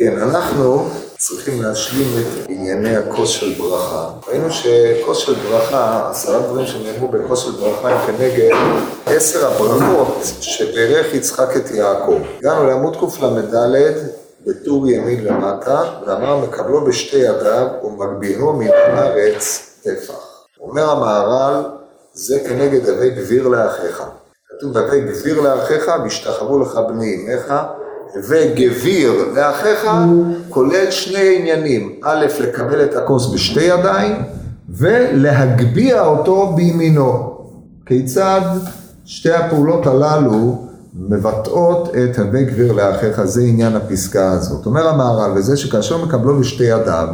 כן, אנחנו צריכים להשלים את ענייני הכוס של ברכה. ראינו שכוס של ברכה, עשרה דברים שנאמרו בכוס של ברכה הם כנגד עשר הברכות שברך יצחק את יעקב. הגענו לעמוד קל"ד בטור ימין למטה, ואמר מקבלו בשתי ידיו ומגביהו מן הארץ טפח. אומר המהר"ל, זה כנגד הווי גביר לאחיך. כתוב הווי גביר לאחיך והשתחוו לך בני אמך וגביר לאחיך כולל שני עניינים, א', לקבל את הכוס בשתי ידיים ולהגביה אותו בימינו. כיצד שתי הפעולות הללו מבטאות את הווה גביר לאחיך, זה עניין הפסקה הזאת. אומר המהר"ל, וזה שכאשר מקבלו בשתי ידיו,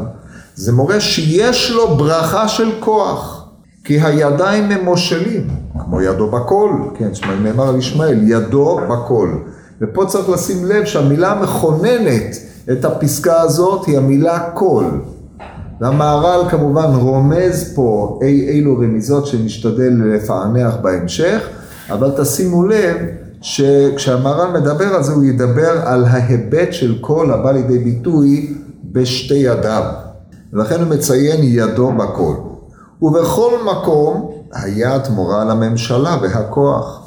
זה מורה שיש לו ברכה של כוח, כי הידיים הם מושלים, כמו ידו בכל, כן, נאמר על ישמעאל, ידו בכל. ופה צריך לשים לב שהמילה המכוננת את הפסקה הזאת היא המילה כל. והמהר"ל כמובן רומז פה אי אילו רמיזות שנשתדל לפענח בהמשך, אבל תשימו לב שכשהמהר"ל מדבר על זה הוא ידבר על ההיבט של כל הבא לידי ביטוי בשתי ידיו. ולכן הוא מציין ידו בכל. ובכל מקום היד מורה לממשלה והכוח.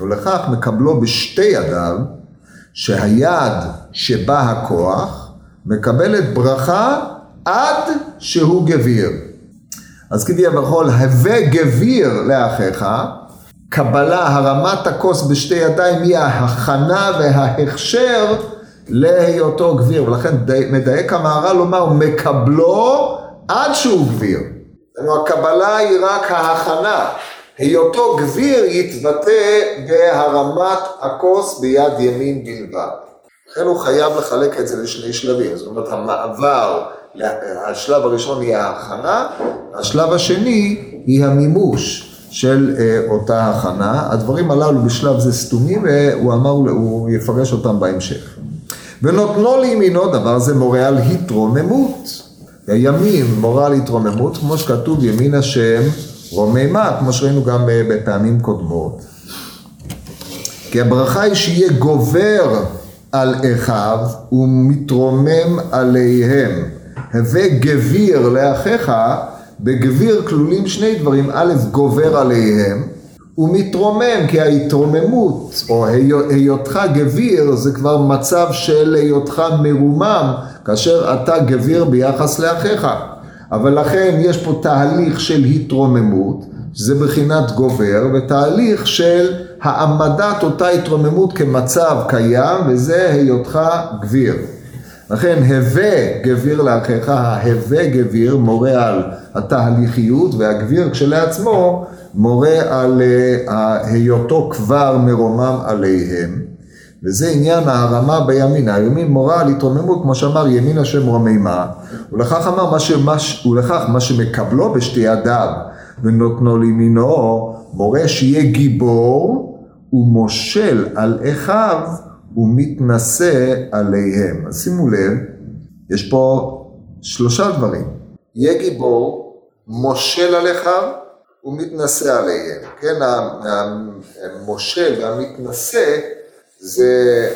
ולכך מקבלו בשתי ידיו, שהיד שבה הכוח מקבלת ברכה עד שהוא גביר. אז כביכול, הווה גביר לאחיך, קבלה, הרמת הכוס בשתי ידיים היא ההכנה וההכשר להיותו גביר, ולכן מדייק המהר"ל לומר מקבלו עד שהוא גביר. הקבלה היא רק ההכנה, היותו גביר יתבטא בהרמת הכוס ביד ימין בלבד. לכן הוא חייב לחלק את זה לשני שלבים, זאת אומרת המעבר, השלב הראשון היא ההכנה, השלב השני היא המימוש של אה, אותה הכנה. הדברים הללו בשלב זה סתומים והוא אמר, הוא יפרש אותם בהמשך. ונותנו לימינו דבר זה מורה על התרוממות. הימים מורה על התרוממות, כמו שכתוב ימין השם רוממה, כמו שראינו גם בפעמים קודמות. כי הברכה היא שיהיה גובר על אחיו ומתרומם עליהם. הווה גביר לאחיך, בגביר כלולים שני דברים, א', גובר עליהם, ומתרומם, כי ההתרוממות, או היותך גביר, זה כבר מצב של היותך מרומם, כאשר אתה גביר ביחס לאחיך. אבל לכן יש פה תהליך של התרוממות, שזה בחינת גובר, ותהליך של העמדת אותה התרוממות כמצב קיים, וזה היותך גביר. לכן הווה גביר לאחיך, ההווה גביר מורה על התהליכיות, והגביר כשלעצמו מורה על אה, היותו כבר מרומם עליהם. וזה עניין ההרמה בימין, הימין מורה על התרוממות, כמו שאמר ימין השם רוממה, ולכך אמר מה, שמש, ולכך מה שמקבלו בשתי ידיו ונותנו לימינו, מורה שיהיה גיבור ומושל על אחיו ומתנשא עליהם. אז שימו לב, יש פה שלושה דברים, יהיה גיבור, מושל על אחיו ומתנשא עליהם. כן, המושל והמתנשא זה,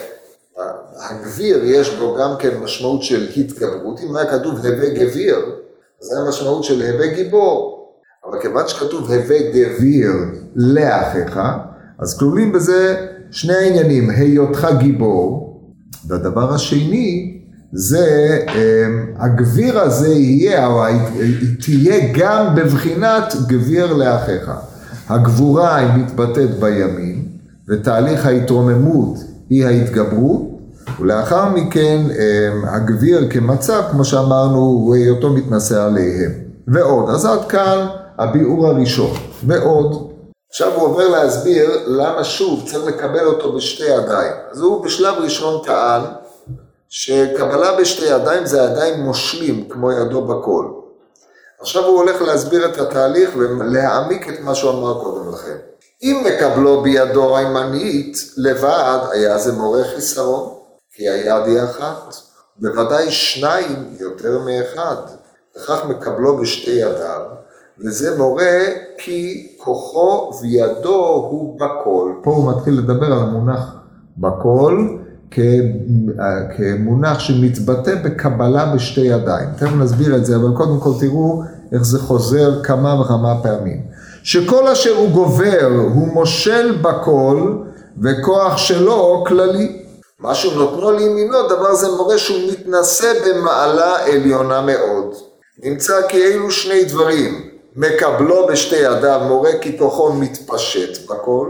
הגביר יש בו גם כן משמעות של התגברות, אם היה כתוב הווה גביר, זה היה משמעות של הווה גיבור, אבל כיוון שכתוב הווה גביר לאחיך, אז כלולים בזה שני העניינים, היותך גיבור, והדבר השני זה אמ, הגביר הזה יהיה, או תהיה גם בבחינת גביר לאחיך. הגבורה היא מתבטאת בימין, ותהליך ההתרוממות היא ההתגברות, ולאחר מכן אמ, הגביר כמצב, כמו שאמרנו, הוא היותו מתנשא עליהם. ועוד, אז עד כאן הביאור הראשון. ועוד, עכשיו הוא עובר להסביר למה שוב צריך לקבל אותו בשתי ידיים. אז הוא בשלב ראשון טען שקבלה בשתי ידיים זה ידיים מושלים כמו ידו בכל. עכשיו הוא הולך להסביר את התהליך ולהעמיק את מה שהוא אמר קודם לכן. אם מקבלו בידו הימנית לבד, היה זה מורה חיסרון, כי היד היא אחת. בוודאי שניים יותר מאחד. וכך מקבלו בשתי ידיו, וזה מורה כי כוחו וידו הוא בכל. פה הוא מתחיל לדבר על המונח בכל, כמונח שמתבטא בקבלה בשתי ידיים. תכף נסביר את זה, אבל קודם כל תראו איך זה חוזר כמה וכמה פעמים. שכל אשר הוא גובר הוא מושל בכל וכוח שלו כללי. מה שהוא נותנו לימינו, דבר זה מורה שהוא מתנשא במעלה עליונה מאוד. נמצא כי אלו שני דברים, מקבלו בשתי ידיו, מורה כי כוחו מתפשט בכל,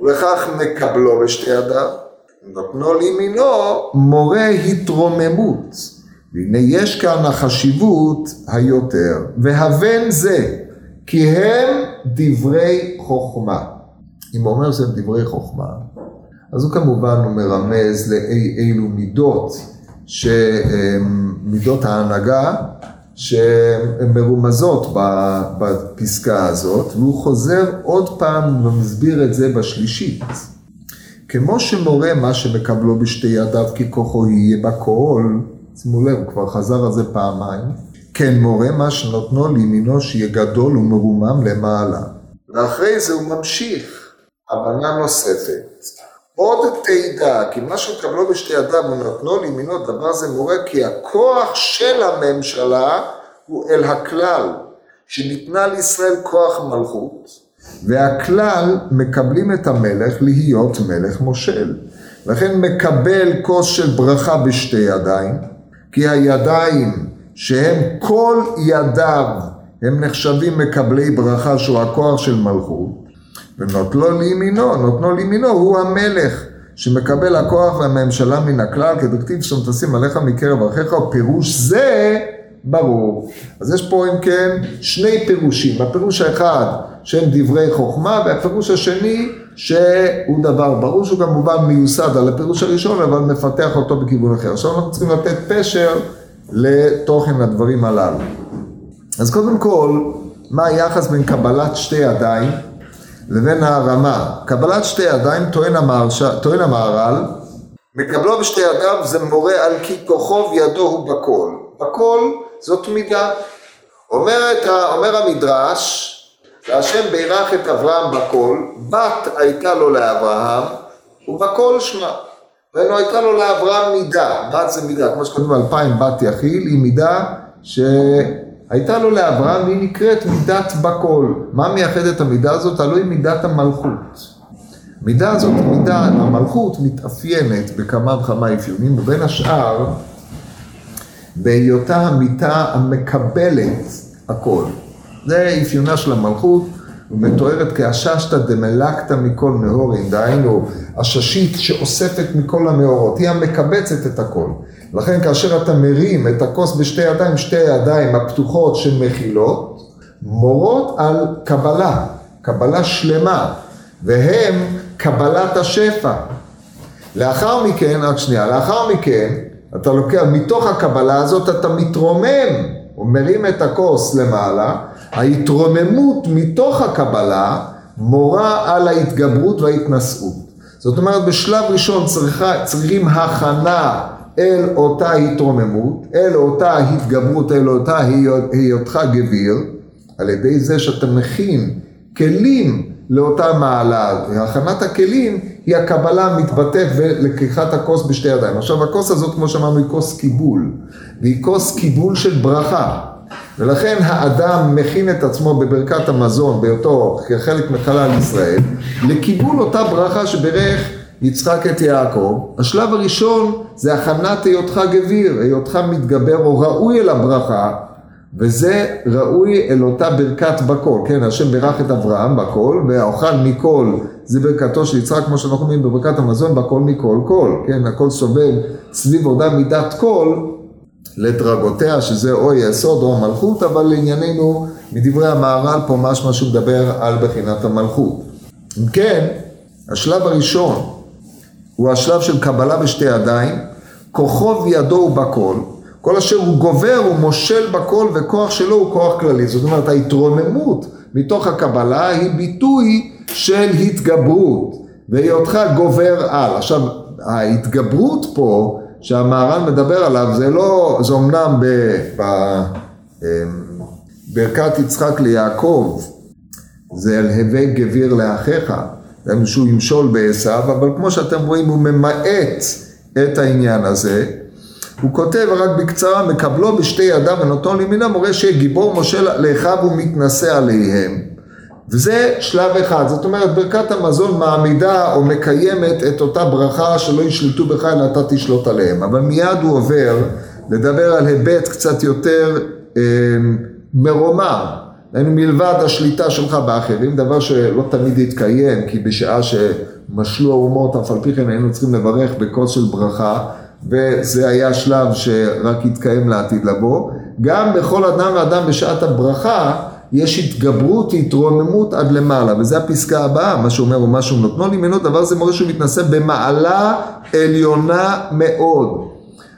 ולכך מקבלו בשתי ידיו. נותנו לימינו מורה התרוממות. והנה יש כאן החשיבות היותר, והבן זה, כי הם דברי חוכמה. אם הוא אומר שהם דברי חוכמה, אז הוא כמובן הוא מרמז לאילו מידות, מידות ההנהגה, שהן מרומזות בפסקה הזאת, והוא חוזר עוד פעם ומסביר את זה בשלישית. כמו שמורה מה שמקבלו בשתי ידיו כי כוחו יהיה בכל, שימו לב, הוא כבר חזר על זה פעמיים, כן מורה מה שנותנו לימינו שיהיה גדול ומרומם למעלה. ואחרי זה הוא ממשיך, הבנה נוספת. עוד תדע, כי מה שקבלו בשתי ידיו ונתנו לימינו, דבר זה מורה כי הכוח של הממשלה הוא אל הכלל, שניתנה לישראל כוח מלכות, והכלל מקבלים את המלך להיות מלך מושל. לכן מקבל כוס של ברכה בשתי ידיים, כי הידיים שהם כל ידיו הם נחשבים מקבלי ברכה שהוא הכוח של מלכות, ונוטלו לימינו, נותנו לימינו הוא המלך שמקבל הכוח והממשלה מן הכלל, כדקטיב שם תשים עליך מקרב ערכיך, פירוש זה ברור. אז יש פה אם כן שני פירושים, הפירוש האחד שהם דברי חוכמה, והפירוש השני שהוא דבר ברור שהוא כמובן מיוסד על הפירוש הראשון, אבל מפתח אותו בכיוון אחר. עכשיו אנחנו צריכים לתת פשר לתוכן הדברים הללו. אז קודם כל, מה היחס בין קבלת שתי ידיים לבין הרמה? קבלת שתי ידיים, טוען, המהרש... טוען המהר"ל, מקבלו בשתי ידיו זה מורה על כי כוחו וידו הוא בכל. בכל זאת מידה. אומרת, אומר המדרש, והשם בירך את אברהם בכל, בת הייתה לו לאברהם, ובכל שמה. ולא הייתה לו לאברהם מידה, בת זה מידה, כמו שכתוב אלפיים בת יחיל, היא מידה שהייתה לו לאברהם והיא נקראת מידת בכל. מה מייחד את המידה הזאת? תלוי מידת המלכות. מידה הזאת, מידה, המלכות מתאפיינת בכמה וכמה אפיונים, ובין השאר בהיותה המיטה המקבלת הכל. זה אפיונה של המלכות, ומתוארת כהששתא דמלקתא מכל נאורים, דהיינו הששית שאוספת מכל המאורות, היא המקבצת את הכל. לכן כאשר אתה מרים את הכוס בשתי ידיים, שתי הידיים הפתוחות שמכילות, מורות על קבלה, קבלה שלמה, והם קבלת השפע. לאחר מכן, רק שנייה, לאחר מכן, אתה לוקח, מתוך הקבלה הזאת אתה מתרומם, הוא מרים את הכוס למעלה, ההתרוממות מתוך הקבלה מורה על ההתגברות וההתנשאות. זאת אומרת, בשלב ראשון צריכה, צריכים הכנה אל אותה התרוממות, אל אותה התגברות, אל אותה היותך גביר, על ידי זה שאתה מכין כלים לאותה מעלה. הכנת הכלים היא הקבלה המתבטאת ולקיחת הכוס בשתי ידיים. עכשיו הכוס הזאת, כמו שאמרנו, היא כוס קיבול, והיא כוס קיבול של ברכה. ולכן האדם מכין את עצמו בברכת המזון, בהיותו כחלק מחלל ישראל, לקיבול אותה ברכה שברך יצחק את יעקב. השלב הראשון זה הכנת היותך גביר, היותך מתגבר או ראוי אל הברכה, וזה ראוי אל אותה ברכת בכל, כן, השם בירך את אברהם בכל, והאוכל מכל זה ברכתו של יצחק, כמו שאנחנו אומרים בברכת המזון, בכל מכל כל, כן, הכל סובב סביב אותה מידת כל, לדרגותיה, שזה או יסוד או מלכות, אבל לענייננו, מדברי המהר"ל פה משמע שהוא מדבר על בחינת המלכות. אם כן, השלב הראשון הוא השלב של קבלה בשתי ידיים, כוחו וידו הוא בכל, כל אשר הוא גובר הוא מושל בכל וכוח שלו הוא כוח כללי. זאת אומרת ההתרוממות מתוך הקבלה היא ביטוי של התגברות והיותך גובר על. עכשיו ההתגברות פה שהמהר"ן מדבר עליו זה לא, זה אמנם בברכת אמ, יצחק ליעקב זה על הווה גביר לאחיך, שהוא ימשול בעשיו, אבל כמו שאתם רואים הוא ממעט את העניין הזה. הוא כותב רק בקצרה, מקבלו בשתי ידיו ונותנו לימינו, מורה שיהיה גיבור משה לאחיו ומתנשא עליהם. וזה שלב אחד, זאת אומרת ברכת המזון מעמידה או מקיימת את אותה ברכה שלא ישלטו בך אלא אתה תשלוט עליהם, אבל מיד הוא עובר לדבר על היבט קצת יותר אה, מרומם, מלבד השליטה שלך באחרים, דבר שלא תמיד יתקיים, כי בשעה שמשלו האומות אף על פי כן היינו צריכים לברך בכוס של ברכה, וזה היה שלב שרק יתקיים לעתיד לבוא. גם בכל אדם ואדם בשעת הברכה יש התגברות, התרוממות עד למעלה, וזו הפסקה הבאה, מה שאומר ומה שהוא נותנו לי ממנו, דבר זה מורה שהוא מתנשא במעלה עליונה מאוד.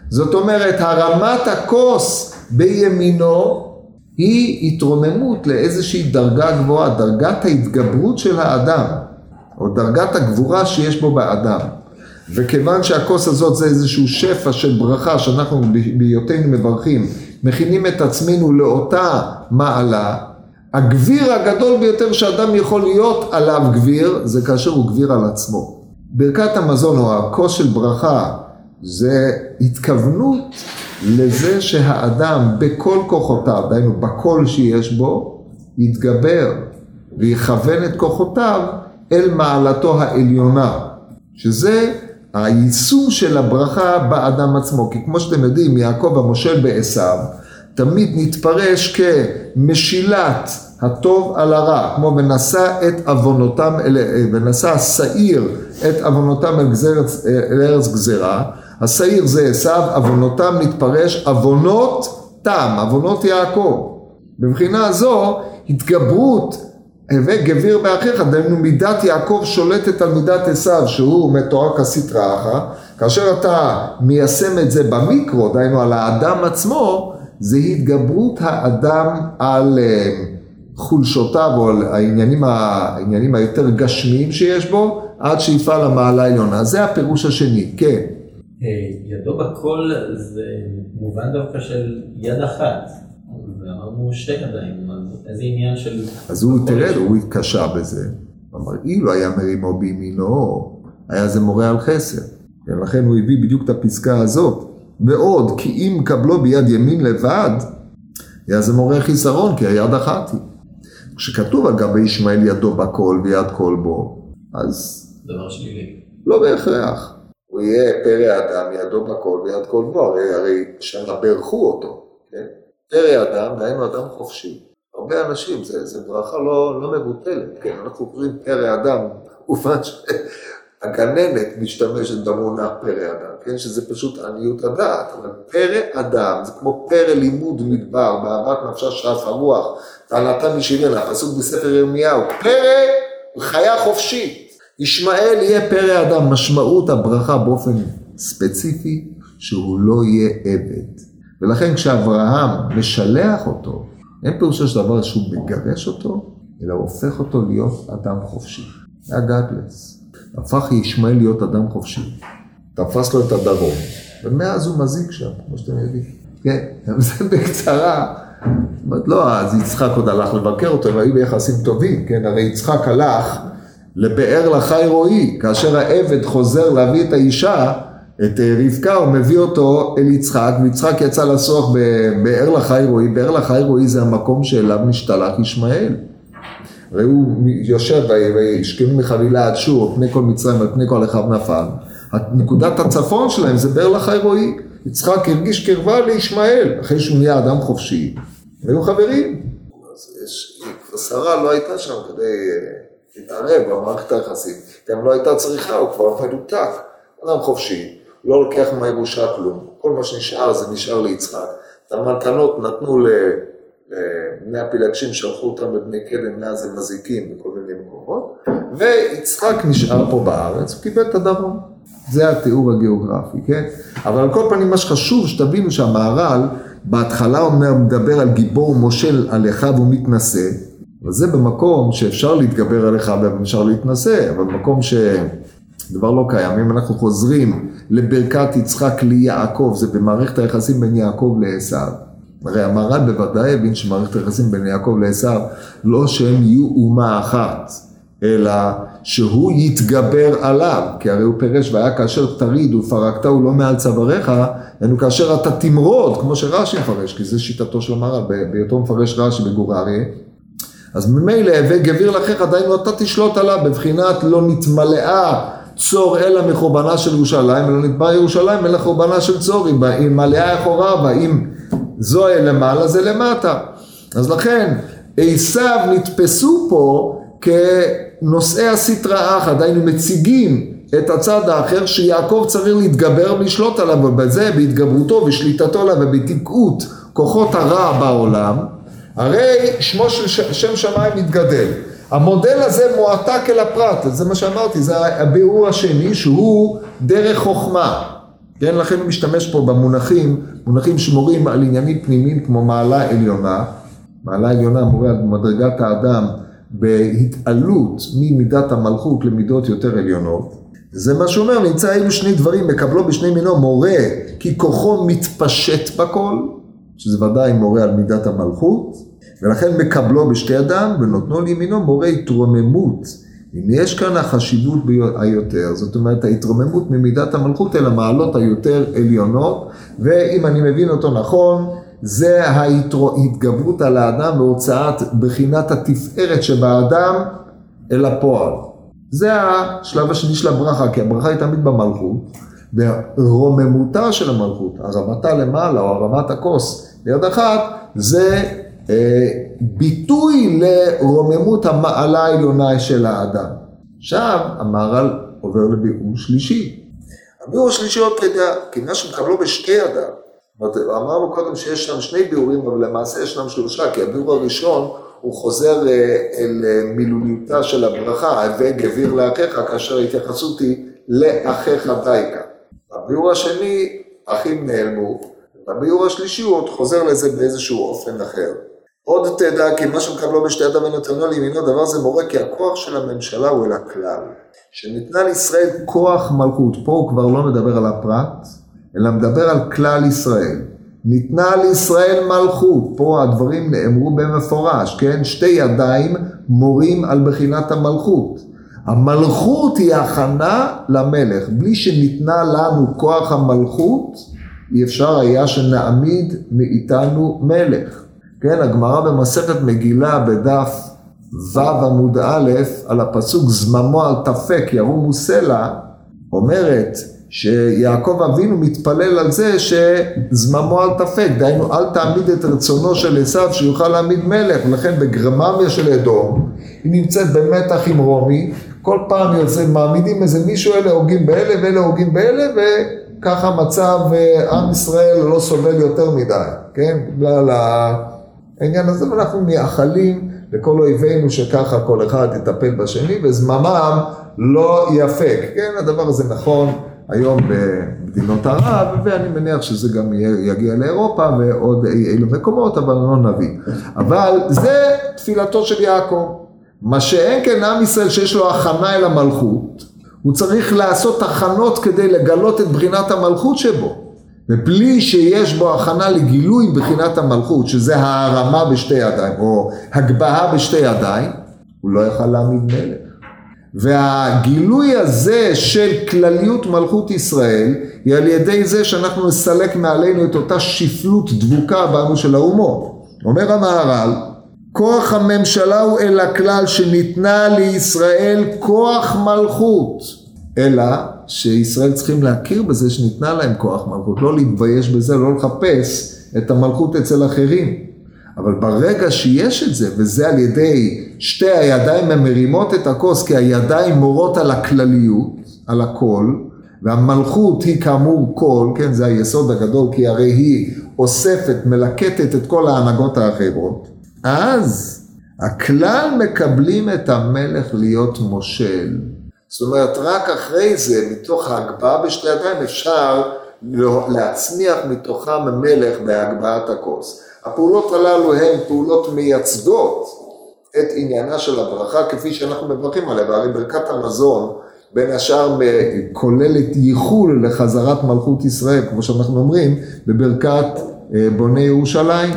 זאת אומרת, הרמת הכוס בימינו היא התרוממות לאיזושהי דרגה גבוהה, דרגת ההתגברות של האדם, או דרגת הגבורה שיש בו באדם. וכיוון שהכוס הזאת זה איזשהו שפע של ברכה שאנחנו בהיותנו מברכים, מכינים את עצמנו לאותה מעלה, הגביר הגדול ביותר שאדם יכול להיות עליו גביר, זה כאשר הוא גביר על עצמו. ברכת המזון או הכוס של ברכה זה התכוונות לזה שהאדם בכל כוחותיו, דהיינו בכל שיש בו, יתגבר ויכוון את כוחותיו אל מעלתו העליונה, שזה היישום של הברכה באדם עצמו, כי כמו שאתם יודעים, יעקב המושל בעשיו, תמיד נתפרש כמשילת הטוב על הרע, כמו ונשא את עוונותם, ונשא השעיר את עוונותם אל, אל ארץ גזירה, השעיר זה עשיו, עוונותם נתפרש עוונות תם, עוונות יעקב. בבחינה זו התגברות הווה גביר באחיך, דהיינו מידת יעקב שולטת על מידת עשיו שהוא מתואר כסטרא אחא, כאשר אתה מיישם את זה במיקרו, דהיינו על האדם עצמו, זה התגברות האדם על אה, חולשותיו או על העניינים, העניינים היותר גשמיים שיש בו, עד שיפעל המעלה העליונה. זה הפירוש השני, כן. אה, ידו בכל זה מובן דווקא של יד אחת. ואמרנו שתי ידיים, איזה עניין של... אז הוא, תראה, הוא התקשה בזה. אמר, אילו היה מרימו בימינו, היה זה מורה על חסר. ולכן הוא הביא בדיוק את הפסקה הזאת. ועוד, כי אם קבלו ביד ימין לבד, היה זה מורה חיסרון, כי היד אחת היא. כשכתוב על גבי ישמעאל ידו בכל ויד כל בו, אז... דבר שלילי. לא בהכרח. הוא יהיה פרא אדם, ידו בכל ויד כל בו, הרי, הרי שם ברכו אותו, כן? פרא אדם, דהיינו אדם חופשי. הרבה אנשים, זו ברכה לא, לא מבוטלת, כן, אנחנו קוראים פרא אדם, כמובן שהגננת משתמשת במונח פרא אדם, כן, שזה פשוט עניות הדעת, אבל פרא אדם זה כמו פרא לימוד מדבר, באהבת נפשה שרף הרוח, טענתה משירנה, הפסוק בספר ירמיהו, פרא חיה חופשית. ישמעאל יהיה פרא אדם, משמעות הברכה באופן ספציפי, שהוא לא יהיה עבד. ולכן כשאברהם משלח אותו, אין פירושו של דבר שהוא מגרש אותו, אלא הופך אותו להיות אדם חופשי. זה הגאדלס. הפך ישמעאל להיות אדם חופשי. תפס לו את הדרום, ומאז הוא מזיק שם, כמו שאתם יודעים. כן, זה בקצרה. אומרת, לא, אז יצחק עוד הלך לבקר אותו, הם היו ביחסים טובים, כן? הרי יצחק הלך לבאר לחי רועי, כאשר העבד חוזר להביא את האישה, את אה, רבקה, הוא מביא אותו אל יצחק, ויצחק יצא לסוח בבאר לחי רועי, באר לחי רועי זה המקום שאליו משתלח ישמעאל. הוא יושב וישכנו מחבילה עד שור, פני כל מצרים על פני כל אחיו נפל. נקודת הצפון שלהם זה באר לחי רועי. יצחק הרגיש קרבה לישמעאל, אחרי שהוא נהיה אדם חופשי. היו חברים. שרה לא הייתה שם כדי אה, להתערב במערכת היחסים, גם לא הייתה צריכה, הוא כבר מנותק. אדם חופשי, לא לוקח מהירושה כלום, כל מה שנשאר זה נשאר ליצחק. את המתנות נתנו לבני הפילגשים, שלחו אותם לבני קדם, מאז הם מזיקים בכל מיני מקומות, ויצחק נשאר פה בארץ, הוא קיבל את הדרום. זה התיאור הגיאוגרפי, כן? אבל על כל פנים מה שחשוב שתבינו שהמהר"ל בהתחלה אומר, מדבר על גיבור מושל על אחיו ומתנשא, וזה במקום שאפשר להתגבר על אחיו ואפשר להתנשא, אבל במקום ש... דבר לא קיים. אם אנחנו חוזרים לברכת יצחק ליעקב, זה במערכת היחסים בין יעקב לעשיו. הרי המהר"ל בוודאי הבין שמערכת היחסים בין יעקב לעשיו, לא שהם יהיו אומה אחת, אלא שהוא יתגבר עליו, כי הרי הוא פירש והיה כאשר תריד ופרקתהו לא מעל צוואריך, היינו כאשר אתה תמרוד, כמו שרש"י מפרש, כי זה שיטתו של המהר"ל, בהיותו מפרש רש"י בגור אריה. אז ממילא הווה גביר לאחיך, דהיינו אתה תשלוט עליו, בבחינת לא נתמלאה צור אלא מחורבנה של ירושלים, ולא נתבע ירושלים אלא חורבנה של צור, אם מלאה אחורה, ואם זוהי למעלה זה למטה. אז לכן עשיו נתפסו פה כנושאי הסטרא אחא, דהיינו מציגים את הצד האחר שיעקב צריך להתגבר ולשלוט עליו, ובזה בהתגברותו ושליטתו עליו ובתקעות כוחות הרע בעולם, הרי שמו של שם שמיים מתגדל. המודל הזה מועתק אל הפרט, זה מה שאמרתי, זה הביאור השני שהוא דרך חוכמה. כן, לכן הוא משתמש פה במונחים, מונחים שמורים על עניינים פנימיים כמו מעלה עליונה. מעלה עליונה מורה על מדרגת האדם בהתעלות ממידת המלכות למידות יותר עליונות. זה מה שאומר, נמצא אלו שני דברים, מקבלו בשני מינו מורה, כי כוחו מתפשט בכל, שזה ודאי מורה על מידת המלכות, ולכן מקבלו בשתי ידם ונותנו לימינו מורה התרוממות. אם יש כאן החשיבות היותר, זאת אומרת ההתרוממות ממידת המלכות אל המעלות היותר עליונות, ואם אני מבין אותו נכון, זה ההתגברות על האדם והוצאת בחינת התפארת שבאדם אל הפועל. זה השלב השני של הברכה, כי הברכה היא תמיד במלכות, ורוממותה של המלכות, הרמתה למעלה או הרמת הכוס ליד אחת, זה ביטוי לרוממות המעלה העליונה של האדם. עכשיו המהר"ל עובר לביאור שלישי. הביאור השלישי כי מה שמקבלו בשתי ידיו. אמרנו קודם שיש שם שני ביאורים, אבל למעשה יש שם שלושה, כי הביאור הראשון הוא חוזר אה, אל אה, מילוליותה של הברכה, הווה גביר לאחיך, כאשר ההתייחסות היא לאחיך דייקה. הביאור השני, אחים נעלמו, והביאור השלישי הוא עוד חוזר לזה באיזשהו אופן אחר. עוד תדע כי מה שמקבלו בשתי ידיו ונתנו לימינו דבר זה מורה כי הכוח של הממשלה הוא אל הכלל. שניתנה לישראל כוח מלכות, פה הוא כבר לא מדבר על הפרט, אלא מדבר על כלל ישראל. ניתנה לישראל מלכות, פה הדברים נאמרו במפורש, כן? שתי ידיים מורים על בחינת המלכות. המלכות היא הכנה למלך. בלי שניתנה לנו כוח המלכות, אי אפשר היה שנעמיד מאיתנו מלך. כן, הגמרא במסכת מגילה בדף ו' עמוד א', על הפסוק זממו על תפק ירומו סלע, אומרת שיעקב אבינו מתפלל על זה שזממו על תפק, דהיינו אל תעמיד את רצונו של עשיו שיוכל להעמיד מלך, ולכן בגרממיה של אדום, היא נמצאת במתח עם רומי, כל פעם יוצא, מעמידים איזה מישהו, אלה הוגים באלה ואלה הוגים באלה, וככה מצב אה, עם ישראל לא סובל יותר מדי, כן? בגלל ה... העניין הזה, ואנחנו מייחלים לכל אויבינו שככה כל אחד יטפל בשני, וזממם לא יפק. כן, הדבר הזה נכון היום במדינות ערב, ואני מניח שזה גם יגיע לאירופה ועוד אילו מקומות, אבל לא נביא. אבל זה תפילתו של יעקב. מה שאין כן עם ישראל שיש לו הכנה אל המלכות, הוא צריך לעשות הכנות כדי לגלות את בחינת המלכות שבו. ובלי שיש בו הכנה לגילוי בחינת המלכות, שזה הערמה בשתי ידיים, או הגבהה בשתי ידיים, הוא לא יכל להעמיד מלך. והגילוי הזה של כלליות מלכות ישראל, היא על ידי זה שאנחנו נסלק מעלינו את אותה שפלות דבוקה בנו של האומות. אומר המהר"ל, כוח הממשלה הוא אל הכלל שניתנה לישראל כוח מלכות, אלא שישראל צריכים להכיר בזה שניתנה להם כוח מלכות, לא להתבייש בזה, לא לחפש את המלכות אצל אחרים. אבל ברגע שיש את זה, וזה על ידי שתי הידיים המרימות את הכוס, כי הידיים מורות על הכלליות, על הכל, והמלכות היא כאמור כל, כן, זה היסוד הגדול, כי הרי היא אוספת, מלקטת את כל ההנהגות האחרות, אז הכלל מקבלים את המלך להיות מושל. זאת אומרת, רק אחרי זה, מתוך ההגבהה בשתי ידיים, אפשר להצמיח מתוכם מלך בהגבהת הכוס. הפעולות הללו הן פעולות מייצגות את עניינה של הברכה, כפי שאנחנו מברכים עליה, והרי ברכת המזון, בין השאר כוללת ייחול לחזרת מלכות ישראל, כמו שאנחנו אומרים, בברכת אה, בוני ירושלים.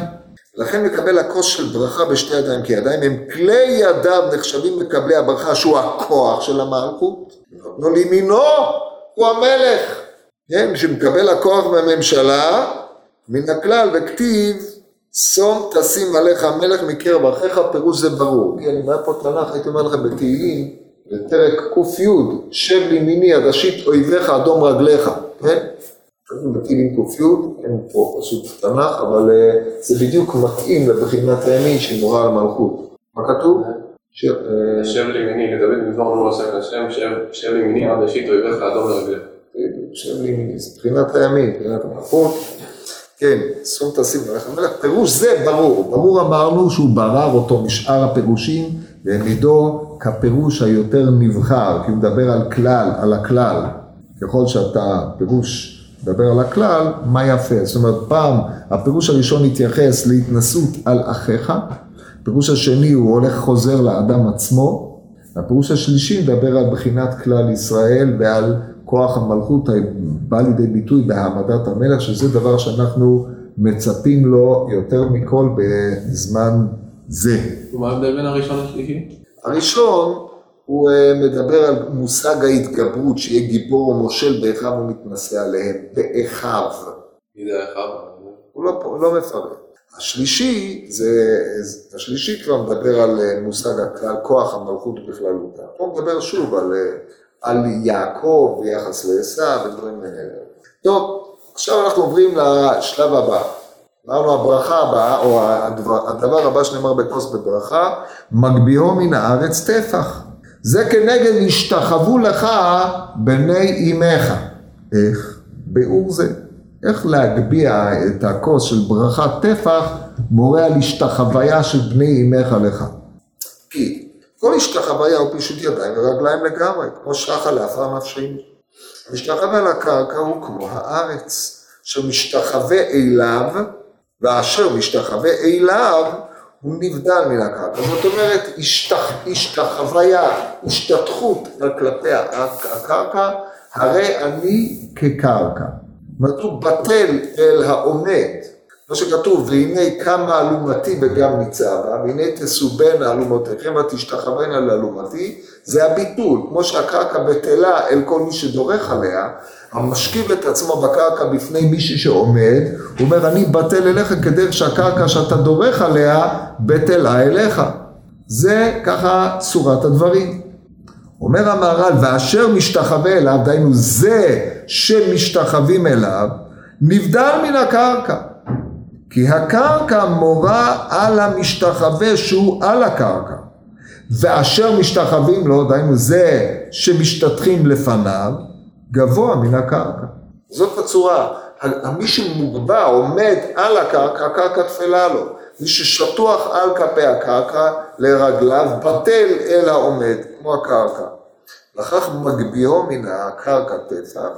לכן מקבל הכוס של ברכה בשתי ידיים, כי ידיים הם כלי ידיו נחשבים מקבלי הברכה, שהוא הכוח של המלכות. נתנו לימינו, הוא המלך. כן, שמקבל הכוח מהממשלה, מן הכלל, וכתיב, שום תשים עליך המלך מקרב אחיך, פירוש זה ברור. כן, אם היה פה תנ"ך, הייתי אומר לכם בתהילים, בפרק ק"י, שב לימיני עד אשית אויביך אדום רגליך, כן? בתהילים ק"י, אין פה פשוט תנ"ך, אבל אה, זה בדיוק מתאים לבחינת הימין שמורה על המלכות. מה כתוב? אה, שב לימיני, לדוד במזמור אמרו השם להשם, שב לימיני עד אשית אויביך אדום לרגליך. שב לימיני, זה מבחינת הימין, מבחינת המלכות. כן, שום תשים עליך המלך, פירוש זה ברור, ברור אמרנו שהוא ברר אותו משאר הפירושים והעמידו כפירוש היותר נבחר, כי הוא מדבר על כלל, על הכלל, ככל שאתה פירוש מדבר על הכלל, מה יפה, זאת אומרת פעם הפירוש הראשון התייחס להתנסות על אחיך, הפירוש השני הוא הולך חוזר לאדם עצמו, הפירוש השלישי מדבר על בחינת כלל ישראל ועל כוח המלכות בא לידי ביטוי בהעמדת המלך, שזה דבר שאנחנו מצפים לו יותר מכל בזמן זה. ומה ההבדל בין הראשון לשלישי? הראשון הוא אה, מדבר על מושג ההתגברות, שיהיה גיבור או מושל באחיו ומתנשא עליהם, באחיו. מי זה אחיו? הוא לא, לא מפרט. השלישי, זה, השלישי כבר מדבר על אה, מושג הכלל, כוח המלכות בכללותה. פה מדבר שוב על, אה, על יעקב ביחס לעשו ודברים כאלה. טוב, עכשיו אנחנו עוברים לשלב הבא. אמרנו הברכה הבאה, או הדבר, הדבר הבא שנאמר בכוס בברכה, מגביהו מן הארץ טפח. זה כנגד השתחוו לך בני אמך. איך? ביאור זה. איך להגביה את הכוס של ברכת טפח מורה על השתחוויה של בני אמך לך. כי כל השתחוויה הוא פישוט ידיים ורגליים לגמרי, כמו שחה לאחר נפשנו. משתחווה לקרקע הוא כמו הארץ, שמשתחווה אליו, ואשר משתחווה אליו הוא נבדל מן הקרקע. זאת אומרת, השתח, השתחוויה, השתתחות כלפי הקרקע, הרי אני כקרקע. זאת אומרת, הוא בטל אל העומד. כמו שכתוב, והנה קמה אלומתי וגם ניצבה, והנה תסובנה אלומותיכם ותשתחוונה לאלומתי, זה הביטול. כמו שהקרקע בטלה אל כל מי שדורך עליה, המשכיב את עצמו בקרקע בפני מישהו שעומד, הוא אומר, אני בטל אליך כדרך שהקרקע שאתה דורך עליה, בטלה אליך. זה ככה צורת הדברים. אומר המהר"ל, ואשר משתחווה אליו, דהיינו זה שמשתחווים אליו, נבדל מן הקרקע. כי הקרקע מורה על המשתחווה שהוא על הקרקע. ואשר משתחווים לו, דהיינו זה שמשתטחים לפניו, גבוה מן הקרקע. זאת הצורה. מי שמוגבע, עומד על הקרקע, הקרקע תפלה לו. מי ששטוח על כפי הקרקע לרגליו, בטל אל העומד, כמו הקרקע. לכך מגביהו מן הקרקע טפח,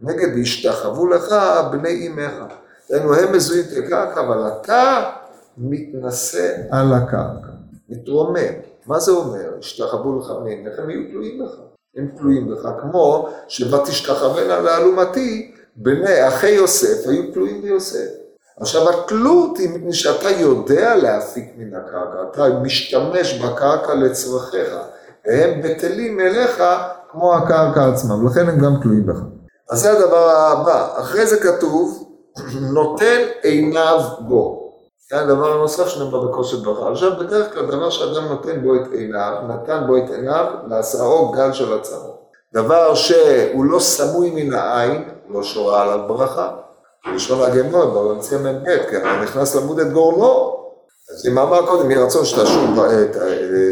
נגד השתחוו לך בני אמך. דהיינו, הם מזוהים את הקרקע, אבל אתה מתנשא על הקרקע, מתרומם. מה זה אומר? השתחוו לך אמך, הם יהיו תלויים לך. הם תלויים בך, כמו שבתשתחוונה לאלומתי, בני אחי יוסף היו תלויים ביוסף. עכשיו התלות היא מפני שאתה יודע להפיק מן הקרקע, אתה משתמש בקרקע לצרכיך, והם בטלים אליך כמו הקרקע עצמם, לכן הם גם תלויים בך. אז זה הדבר הבא, אחרי זה כתוב, נותן עיניו בו. זה הדבר הנוסף שנאמר בכושר ברכה. עכשיו בדרך כלל דבר שאדם נותן בו את עיניו, נתן בו את עיניו, לעשאו גל של הצרו. דבר שהוא לא סמוי מן העין, לא שורה עליו ברכה. בלשון הגמות, בממציא מ"ב, כי אתה נכנס למוד את גורלו. אז אם אמר קודם, יהי רצון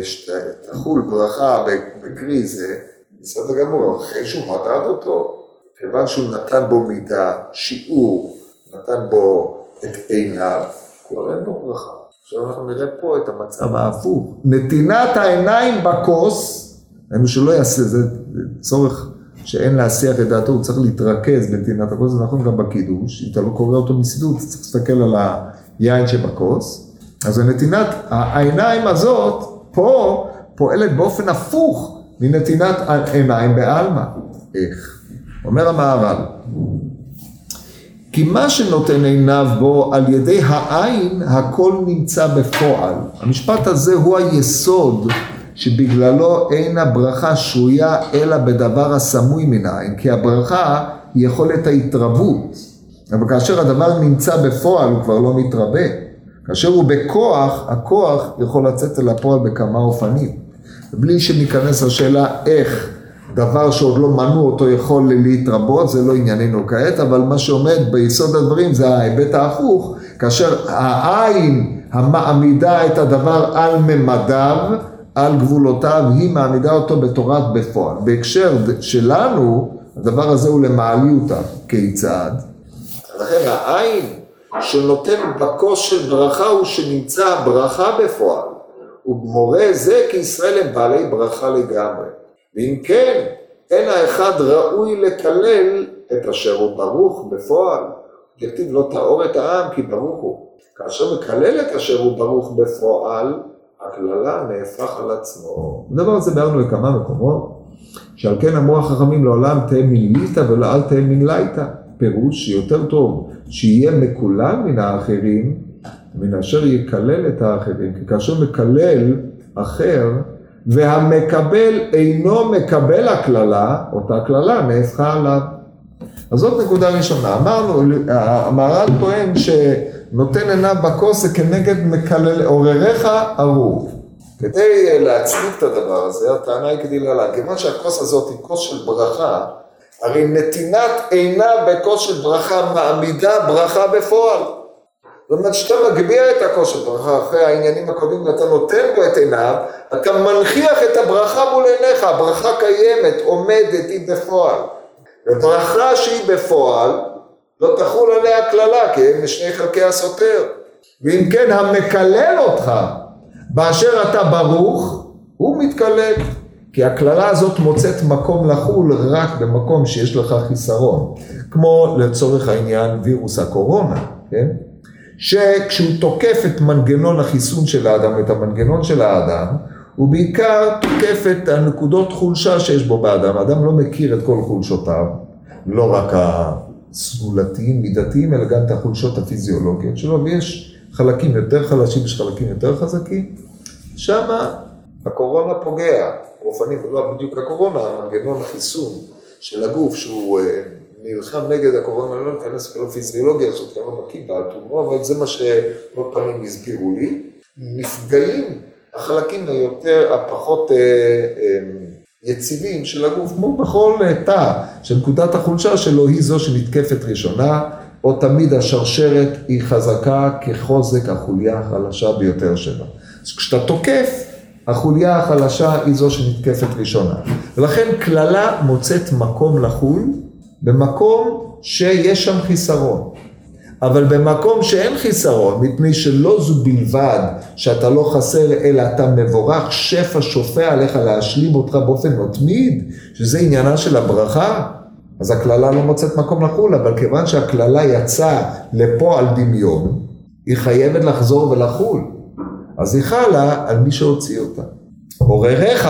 שתחול ברכה בקרי זה, בסדר גמור, אחרי שהוא מדד אותו, כיוון שהוא נתן בו מידה, שיעור, נתן בו את עיניו, כבר אין בו ברכה. עכשיו אנחנו נראה פה את המצב ההפוך. נתינת העיניים בכוס, היינו שלא יעשה, זה צורך שאין להסיח את דעתו, הוא צריך להתרכז בנתינת הכוס, זה נכון גם בקידוש, אם אתה לא קורא אותו מסידות, אתה צריך להסתכל על היין שבכוס. אז הנתינת העיניים הזאת, פה פועלת באופן הפוך מנתינת העיניים בעלמא. איך? אומר המהר"ל, כי מה שנותן עיניו בו על ידי העין הכל נמצא בפועל. המשפט הזה הוא היסוד שבגללו אין הברכה שרויה אלא בדבר הסמוי מן העין, כי הברכה היא יכולת ההתרבות, אבל כאשר הדבר נמצא בפועל הוא כבר לא מתרבה. כאשר הוא בכוח, הכוח יכול לצאת אל הפועל בכמה אופנים. בלי שניכנס לשאלה איך דבר שעוד לא מנו אותו יכול להתרבות, זה לא ענייננו כעת, אבל מה שעומד ביסוד הדברים זה ההיבט ההפוך, כאשר העין המעמידה את הדבר על ממדיו, על גבולותיו, היא מעמידה אותו בתורת בפועל. בהקשר שלנו, הדבר הזה הוא למעליותה. כיצד? לכן העין שנותן בכוס של ברכה הוא שנמצא ברכה בפועל. ובמורה זה כי ישראל הם בעלי ברכה לגמרי. ואם כן, אין האחד ראוי לקלל את אשר הוא ברוך בפועל. כתיב לא טהור את העם כי ברוך הוא. כאשר מקלל את אשר הוא ברוך בפועל, הקללה נהפך על עצמו. הדבר הזה בארנו בכמה מקומות, שעל כן אמרו החכמים לעולם תהא מליתא ולא אל תהא מלייתא. פירוש שיותר טוב שיהיה מקולל מן האחרים, מן אשר יקלל את האחרים. כי כאשר מקלל אחר, והמקבל אינו מקבל הקללה, אותה קללה נהפכה עליו. אז זאת נקודה ראשונה. אמרנו, המהר"ל טוען שנותן עיניו בכוס זה כנגד מקלל, עורריך ארור. כדי להצדיק את הדבר הזה, הטענה היא כדי להלן, כיוון שהכוס הזאת היא כוס של ברכה, הרי נתינת עינה בכוס של ברכה מעמידה ברכה בפועל. זאת אומרת שאתה מגביה את הכוס של ברכה אחרי העניינים הקודמים ואתה נותן בו את עיניו, אתה מנכיח את הברכה מול עיניך, הברכה קיימת, עומדת, היא בפועל. וברכה שהיא בפועל, לא תחול עליה קללה, כי הם משני חלקי הסותר. ואם כן, המקלל אותך באשר אתה ברוך, הוא מתקלל. כי הקללה הזאת מוצאת מקום לחול רק במקום שיש לך חיסרון. כמו לצורך העניין וירוס הקורונה, כן? שכשהוא תוקף את מנגנון החיסון של האדם, את המנגנון של האדם, הוא בעיקר תוקף את הנקודות חולשה שיש בו באדם. האדם לא מכיר את כל חולשותיו, לא רק הסגולתיים, מידתיים, אלא גם את החולשות הפיזיולוגיות שלו, ויש חלקים יותר חלשים, יש חלקים יותר חזקים. שמה הקורונה פוגע, באופנים, לא בדיוק הקורונה, המנגנון החיסון של הגוף שהוא אה, נלחם נגד הקורונה, לא ניכנס לכל הפיזיולוגיה הזאת, כי אני לא בקיא באטומו, אבל זה מה שעוד פעמים הסבירו לי. נפגעים החלקים היותר, הפחות אה, אה, יציבים של הגוף, כמו בכל תא, שנקודת החולשה שלו היא זו שנתקפת ראשונה, או תמיד השרשרת היא חזקה כחוזק החוליה החלשה ביותר שלה. אז כשאתה תוקף, החוליה החלשה היא זו שנתקפת ראשונה. ולכן קללה מוצאת מקום לחול במקום שיש שם חיסרון. אבל במקום שאין חיסרון, מפני שלא זו בלבד שאתה לא חסר, אלא אתה מבורך, שפע שופע עליך להשלים אותך באופן מתמיד, שזה עניינה של הברכה, אז הקללה לא מוצאת מקום לחול, אבל כיוון שהקללה יצאה לפועל דמיון, היא חייבת לחזור ולחול. אז היא חלה על מי שהוציא אותה. עורריך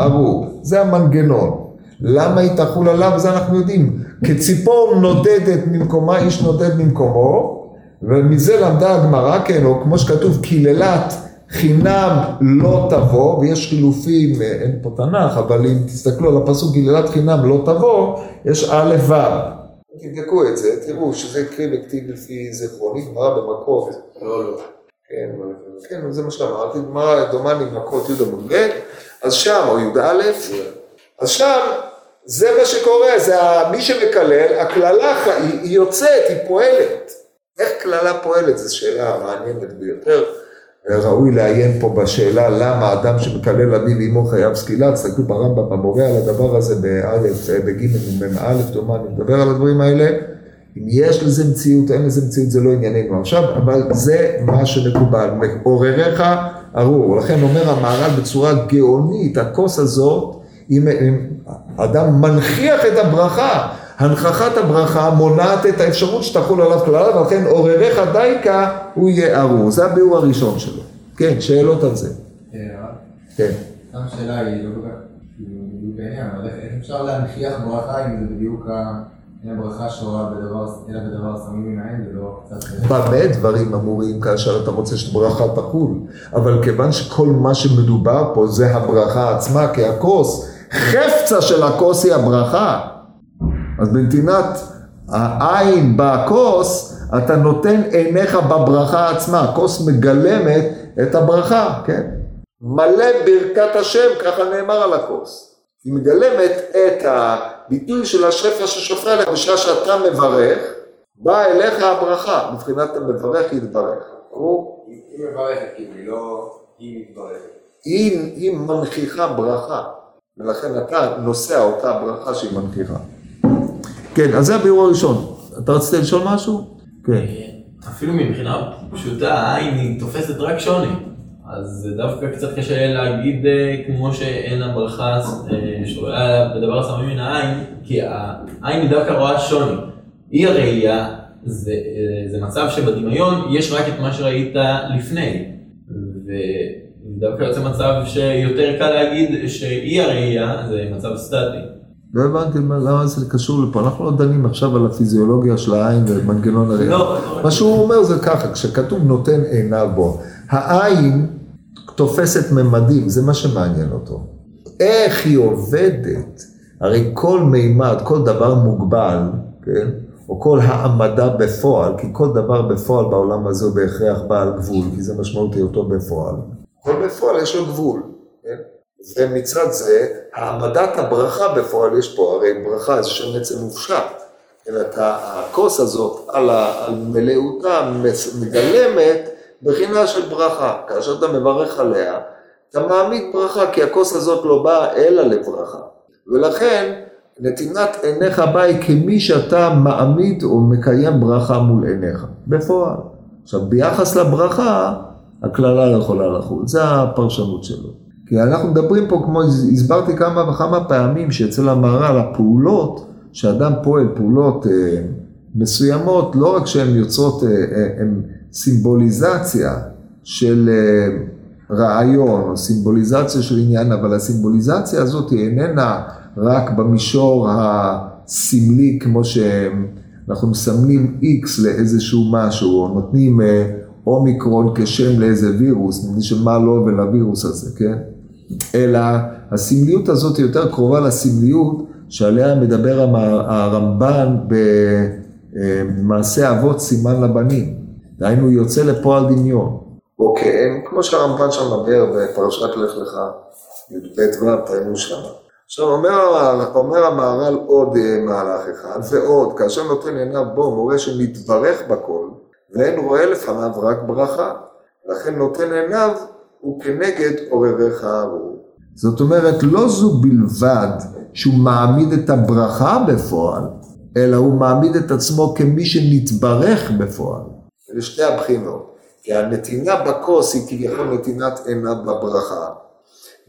ארור, זה המנגנון. למה היא תחול עליו? זה אנחנו יודעים. כציפור נודדת ממקומה, איש נודד ממקומו, ומזה למדה הגמרא, כן, או כמו שכתוב, קללת חינם לא תבוא, ויש חילופים, אין פה תנ"ך, אבל אם תסתכלו על הפסוק קללת חינם לא תבוא, יש א' ו'. תבדקו את זה, תראו שזה הקריא בכתיב לפי זיכרוני, גמרא במכות. לא, לא. כן, כן, זה מה שאמרתי, גמרא דומני מכות י' ב', אז שם, או י"א, אז שם, זה מה שקורה, זה מי שמקלל, הקללה היא יוצאת, היא פועלת. איך קללה פועלת? זו שאלה מעניינת ביותר. ראוי לעיין פה בשאלה למה אדם שמקלל אביו ואמו חייב סקילה, תסתכלו ברמב"ם במורה על הדבר הזה באלף, בגימל ומ"א, דומני, נדבר על הדברים האלה. אם יש לזה מציאות, אין לזה מציאות, זה לא ענייננו עכשיו, אבל זה מה שמקובל. עורריך ארור. לכן אומר המהר"ל בצורה גאונית, הכוס הזאת, אם אדם מנכיח את הברכה, הנכחת הברכה מונעת את האפשרות שתחול עליו כללה, ולכן עורריך דייקה, הוא יהיה ארור. זה הביאור הראשון שלו. כן, שאלות על זה. כן. השאלה היא לא כל כך בעניין, אבל איך אפשר להנכיח ברכה אם זה בדיוק ה... הברכה שרואה בדבר, אלא בדבר שמים העין, ולא קצת... במה דברים אמורים כאשר אתה רוצה שברכה תחול? אבל כיוון שכל מה שמדובר פה זה הברכה עצמה, כי הכוס, חפצה של הכוס היא הברכה. אז בנתינת העין בכוס, אתה נותן עיניך בברכה עצמה, הכוס מגלמת את הברכה, כן? מלא ברכת השם, ככה נאמר על הכוס. היא מגלמת את הביטוי של השפע ששופע עליך בשעה שאתה מברך, באה אליך הברכה, מבחינת המברך יתברך. ברור? היא מברכת, כאילו, היא לא... היא מתברכת. היא מנכיחה ברכה, ולכן אתה נושא אותה ברכה שהיא מנכיחה. כן, אז זה הביאור הראשון. אתה רצית לשאול משהו? כן. אפילו מבחינה פשוטה, העין היא תופסת רק שוני. אז דווקא קצת קשה להגיד אה, כמו שאין הברכה אה, שרואה בדבר השמים מן העין, כי העין היא דווקא רואה שוני. אי הראייה זה, אה, זה מצב שבדמיון יש רק את מה שראית לפני. ודווקא יוצא מצב שיותר קל להגיד שאי הראייה זה מצב סטטי. לא הבנתי למה זה קשור לפה, אנחנו לא דנים עכשיו על הפיזיולוגיה של העין ומנגנון הראייה. לא, מה שהוא אומר זה ככה, כשכתוב נותן עיניו בו, העין תופסת ממדים, זה מה שמעניין אותו. איך היא עובדת? הרי כל מימד, כל דבר מוגבל, כן? או כל העמדה בפועל, כי כל דבר בפועל בעולם הזה הוא בהכרח בעל גבול, כי זה משמעות היותו בפועל. כל בפועל יש לו גבול, כן? ומצד זה, העמדת הברכה בפועל, יש פה הרי ברכה, זה שם עצם מופשט. כן, אתה, הכוס הזאת על, על מלאותה מגלמת בחינה של ברכה. כאשר אתה מברך עליה, אתה מעמיד ברכה, כי הכוס הזאת לא באה אלא לברכה. ולכן, נתינת עיניך באה היא כמי שאתה מעמיד או מקיים ברכה מול עיניך, בפועל. עכשיו, ביחס לברכה, הקללה לא יכולה לחול, זה הפרשנות שלו. כי אנחנו מדברים פה, כמו הסברתי כמה וכמה פעמים, שאצל המהר"ל הפעולות, שאדם פועל פעולות אה, מסוימות, לא רק שהן יוצרות, אה, אה, הן סימבוליזציה של אה, רעיון או סימבוליזציה של עניין, אבל הסימבוליזציה הזאת היא איננה רק במישור הסמלי, כמו שאנחנו מסמלים X לאיזשהו משהו, או נותנים אה, אומיקרון כשם לאיזה וירוס, נגיד שמה לא ולווירוס הזה, כן? אלא הסמליות הזאת היא יותר קרובה לסמליות שעליה מדבר הרמב"ן במעשה אבות סימן לבנים. דהיינו יוצא לפועל דמיון. או כן, כמו שהרמב"ן שם מדבר בפרשת לך לך, י"ב ו', תראינו שם. עכשיו אומר, אומר המהר"ל עוד אה, מהלך אחד, ועוד, כאשר נותן עיניו בו מורה שמתברך בכל, ואין רואה לפניו רק ברכה, לכן נותן עיניו הוא כנגד עורריך ארור. זאת אומרת, לא זו בלבד שהוא מעמיד את הברכה בפועל, אלא הוא מעמיד את עצמו כמי שנתברך בפועל. לשתי הבחינות. כי הנתינה בכוס היא כביכול נתינת עיניו בברכה.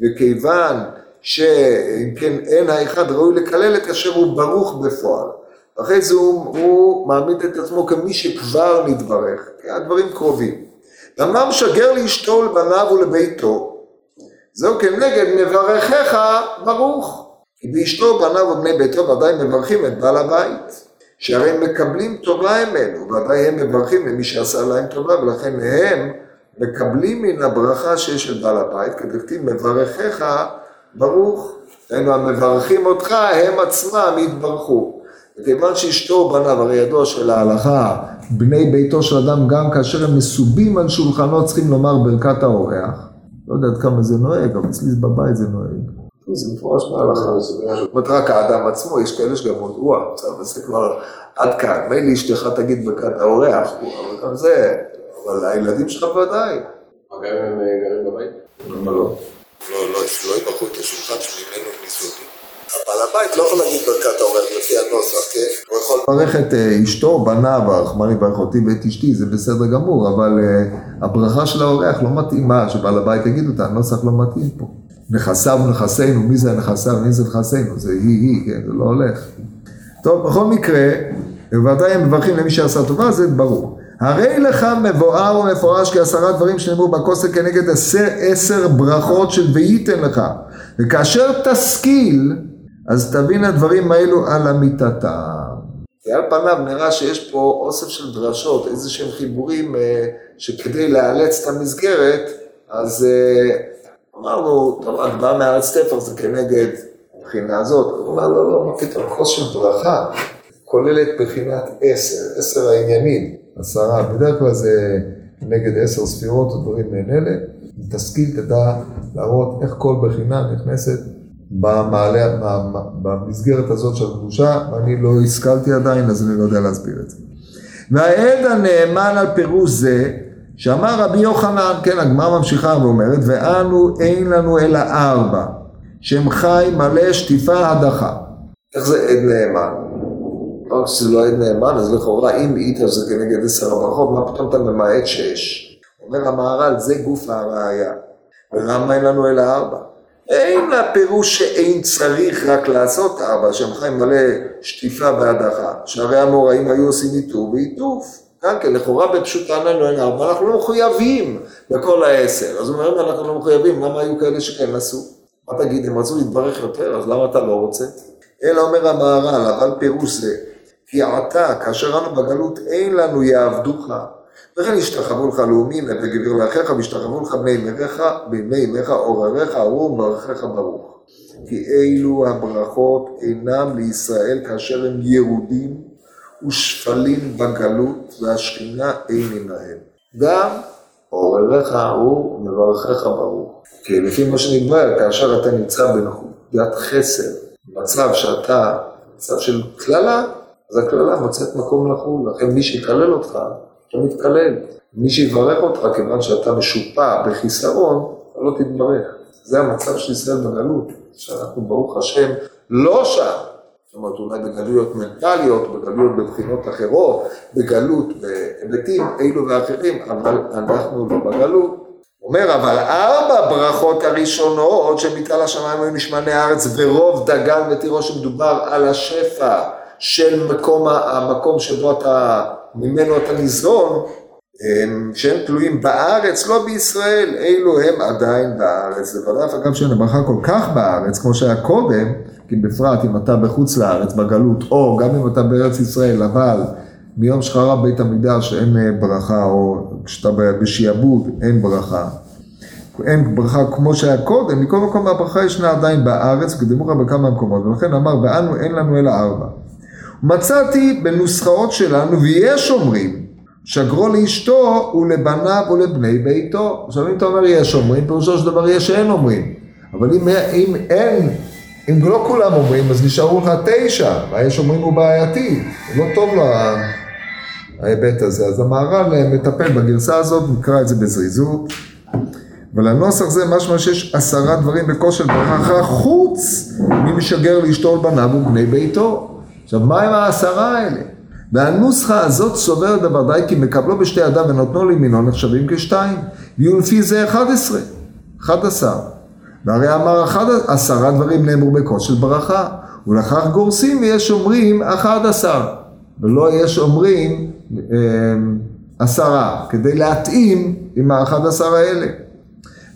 וכיוון שאם כן אין האחד ראוי לקלל את אשר הוא ברוך בפועל. אחרי זה הוא, הוא מעמיד את עצמו כמי שכבר נתברך, כי הדברים קרובים. אמנם שגר לאשתו ולבניו ולביתו, זהו כנגד מברכך ברוך. כי באשתו, בניו ובני ביתו ודאי מברכים את בעל הבית. שהרי הם מקבלים טובה ממנו, ודאי הם מברכים למי שעשה להם טובה, ולכן הם מקבלים מן הברכה שיש של בעל הבית, כדכתיב מברכך ברוך, היינו המברכים אותך, הם עצמם יתברכו. וכיוון שאשתו ובניו, הרי ידוע של ההלכה, בני ביתו של אדם, גם כאשר הם מסובים על שולחנו, צריכים לומר ברכת האורח. לא יודע עד כמה זה נוהג, אבל אצלי בבית זה נוהג. זה מפורש בהלכה. זאת אומרת, רק האדם עצמו, יש כאלה שגם עוד, וואה, אבל זה כבר עד כאן. מילא אשתך תגיד ברכת האורח, אבל גם זה, אבל הילדים שלך ודאי. גם אם הם אה, גרים בבית? למה לא? לא, לא, לא יברכו את השולחן שממנו הם ניסויים. בעל הבית לא יכול להגיד ברכת האורח לפי הנוסח, כן? הוא יכול לברך את אה, אשתו, בניו, הרחמן יברך אותי ואת אשתי, זה בסדר גמור, אבל אה, הברכה של האורח לא מתאימה, שבעל הבית יגיד אותה, הנוסח לא מתאים פה. נכסיו נכסינו, מי זה נכסיו, מי זה נכסינו, זה היא-היא, כן, זה לא הולך. טוב, בכל מקרה, בוודאי הם מברכים למי שעשה טובה, זה ברור. הרי לך מבואר ומפורש כעשרה דברים שנאמרו בכוסק כנגד עשר, עשר ברכות של וייתן לך. וכאשר תשכיל, אז תבין הדברים האלו על אמיתתם. כי על פניו נראה שיש פה אוסף של דרשות, איזה שהם חיבורים אה, שכדי לאלץ את המסגרת, אז אה, אמרנו, טוב, הגבהה מארץ תפר זה כנגד הבחינה הזאת. הוא אמר, לא, לא, מה פתאום, כוס של ברכה כוללת בחינת עשר, עשר העניינים, עשרה, בדרך כלל זה נגד עשר ספירות או דברים מעין אלה. תשכיל תדע להראות איך כל בחינה נכנסת במעלה, במסגרת הזאת של הקדושה, ואני לא השכלתי עדיין, אז אני לא יודע להסביר את זה. והעד הנאמן על פירוש זה, שאמר רבי יוחנן, כן, הגמרא ממשיכה ואומרת, ואנו אין לנו אלא ארבע, שם חי מלא שטיפה הדחה. איך זה עד נאמן? לא רק שזה לא עד נאמן, אז לכאורה אם איתר זה כנגד עשר הברכות, מה פתאום אתה ממעט שש? אומר המהר"ל, זה גוף הראייה. ולמה אין לנו אלא ארבע? אין לה פירוש שאין צריך רק לעשות ארבע, שם חיים מלא שטיפה והדחה. שהרי המוראים היו עושים איתור ועיטוף. גם כן, לכאורה בפשוטה לנו אין ארבע, אנחנו לא מחויבים לכל העשר. אז הוא אומר, אנחנו לא מחויבים, למה היו כאלה שכן עשו? מה תגיד, הם רצו להתברך יותר, אז למה אתה לא רוצה? אלא אומר המהר"ל, אבל פירוש זה, כי עתה, כאשר אנו בגלות, אין לנו יעבדוך, וכן ישתחוו לך לאומים וגביר לאחיך, וישתחוו לך בני אמריך, בני אמריך עורריך, ארור וברכך ברוך. כי אלו הברכות אינם לישראל כאשר הם ירודים ושפלים בגלות, והשכינה אין עמהם. גם עורריך ארור וברכך ברוך. כי לפי מה שנדבר, כאשר אתה נמצא בנקודת חסר, מצב שאתה, מצב של קללה, אז הקללה מוצאת מקום לחול, לכן מי שיקלל אותך, אתה מתקלל. מי שיברך אותך, כיוון שאתה משופע בחיסרון, אתה לא תתברך. זה המצב של ישראל בגלות, שאנחנו ברוך השם לא שם. זאת אומרת, אולי בגלויות מנטליות, בגלויות בבחינות אחרות, בגלות בהיבטים אלו ואחרים, אבל אנחנו לא בגלות. אומר, אבל ארבע ברכות הראשונות שמתעל השמיים היו משמני הארץ ורוב דגן ותירוש שמדובר על השפע של מקום, המקום שבו אתה, ממנו אתה ניזון, שהם תלויים בארץ, לא בישראל, אלו הם עדיין בארץ. ודאי אגב שאין הברכה כל כך בארץ, כמו שהיה קודם, כי בפרט אם אתה בחוץ לארץ, בגלות, או גם אם אתה בארץ ישראל, אבל מיום שחרב בית המקדש אין ברכה, או כשאתה בשעבוד אין ברכה. אין ברכה כמו שהיה קודם, מכל מקום הברכה ישנה עדיין בארץ, קדימו לך בכמה מקומות, ולכן אמר, ואנו אין לנו אלא ארבע. מצאתי בנוסחאות שלנו, ויש אומרים, שגרו לאשתו ולבניו ולבני ביתו. עכשיו אם אתה אומר יש אומרים, פירושו של דבר יש שאין אומרים. אבל אם, אם אין, אם לא כולם אומרים, אז נשארו לך תשע, והיש אומרים הוא בעייתי, הוא לא טוב לו ההיבט הזה. אז המהר"ל מטפל בגרסה הזאת, נקרא את זה בזריזות. ולנוסח זה משמע שיש עשרה דברים בכושר ברכה חוץ ממשגר לאשתו ולבניו ובני ביתו. עכשיו, מה עם העשרה האלה? והנוסחה הזאת סוברת בוודאי כי מקבלו בשתי אדם ונותנו לימינו נחשבים כשתיים. ויהיו לפי זה אחד עשרה, אחד עשר. והרי אמר אחד עשרה דברים נאמרו בכוס של ברכה, ולכך גורסים ויש אומרים אחד עשר, ולא יש אומרים אה, עשרה, כדי להתאים עם האחד עשר האלה.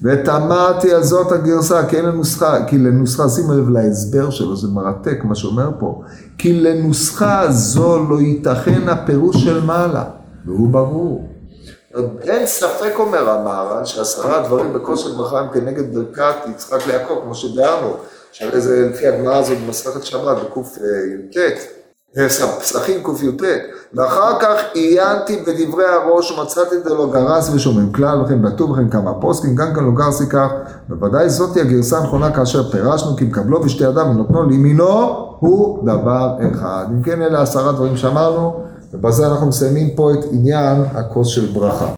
ותמדתי על זאת הגרסה, כי אין לנוסחה, כי לנוסחה, שימו לב להסבר שלו, זה מרתק מה שאומר פה, כי לנוסחה זו לא ייתכן הפירוש של מעלה, והוא ברור. אין ספק אומר המהר"ל שעשרה דברים בכושר ברכה הם כנגד ברכת יצחק ליעקב, כמו שדארנו, שהרי זה לפי הגמרא הזאת במסכת שבת בקי"ט. פסחים קי"ט, ואחר כך עיינתי בדברי הראש ומצאתי את זה לא גרס ושומעים כלל וכן בטוב וכן כמה פוסקים, גם כן לא גרסי כך, בוודאי זאתי הגרסה הנכונה כאשר פירשנו כי מקבלו בשתי אדם ונותנו לימינו הוא דבר אחד. אם כן אלה עשרה דברים שאמרנו, ובזה אנחנו מסיימים פה את עניין הכוס של ברכה.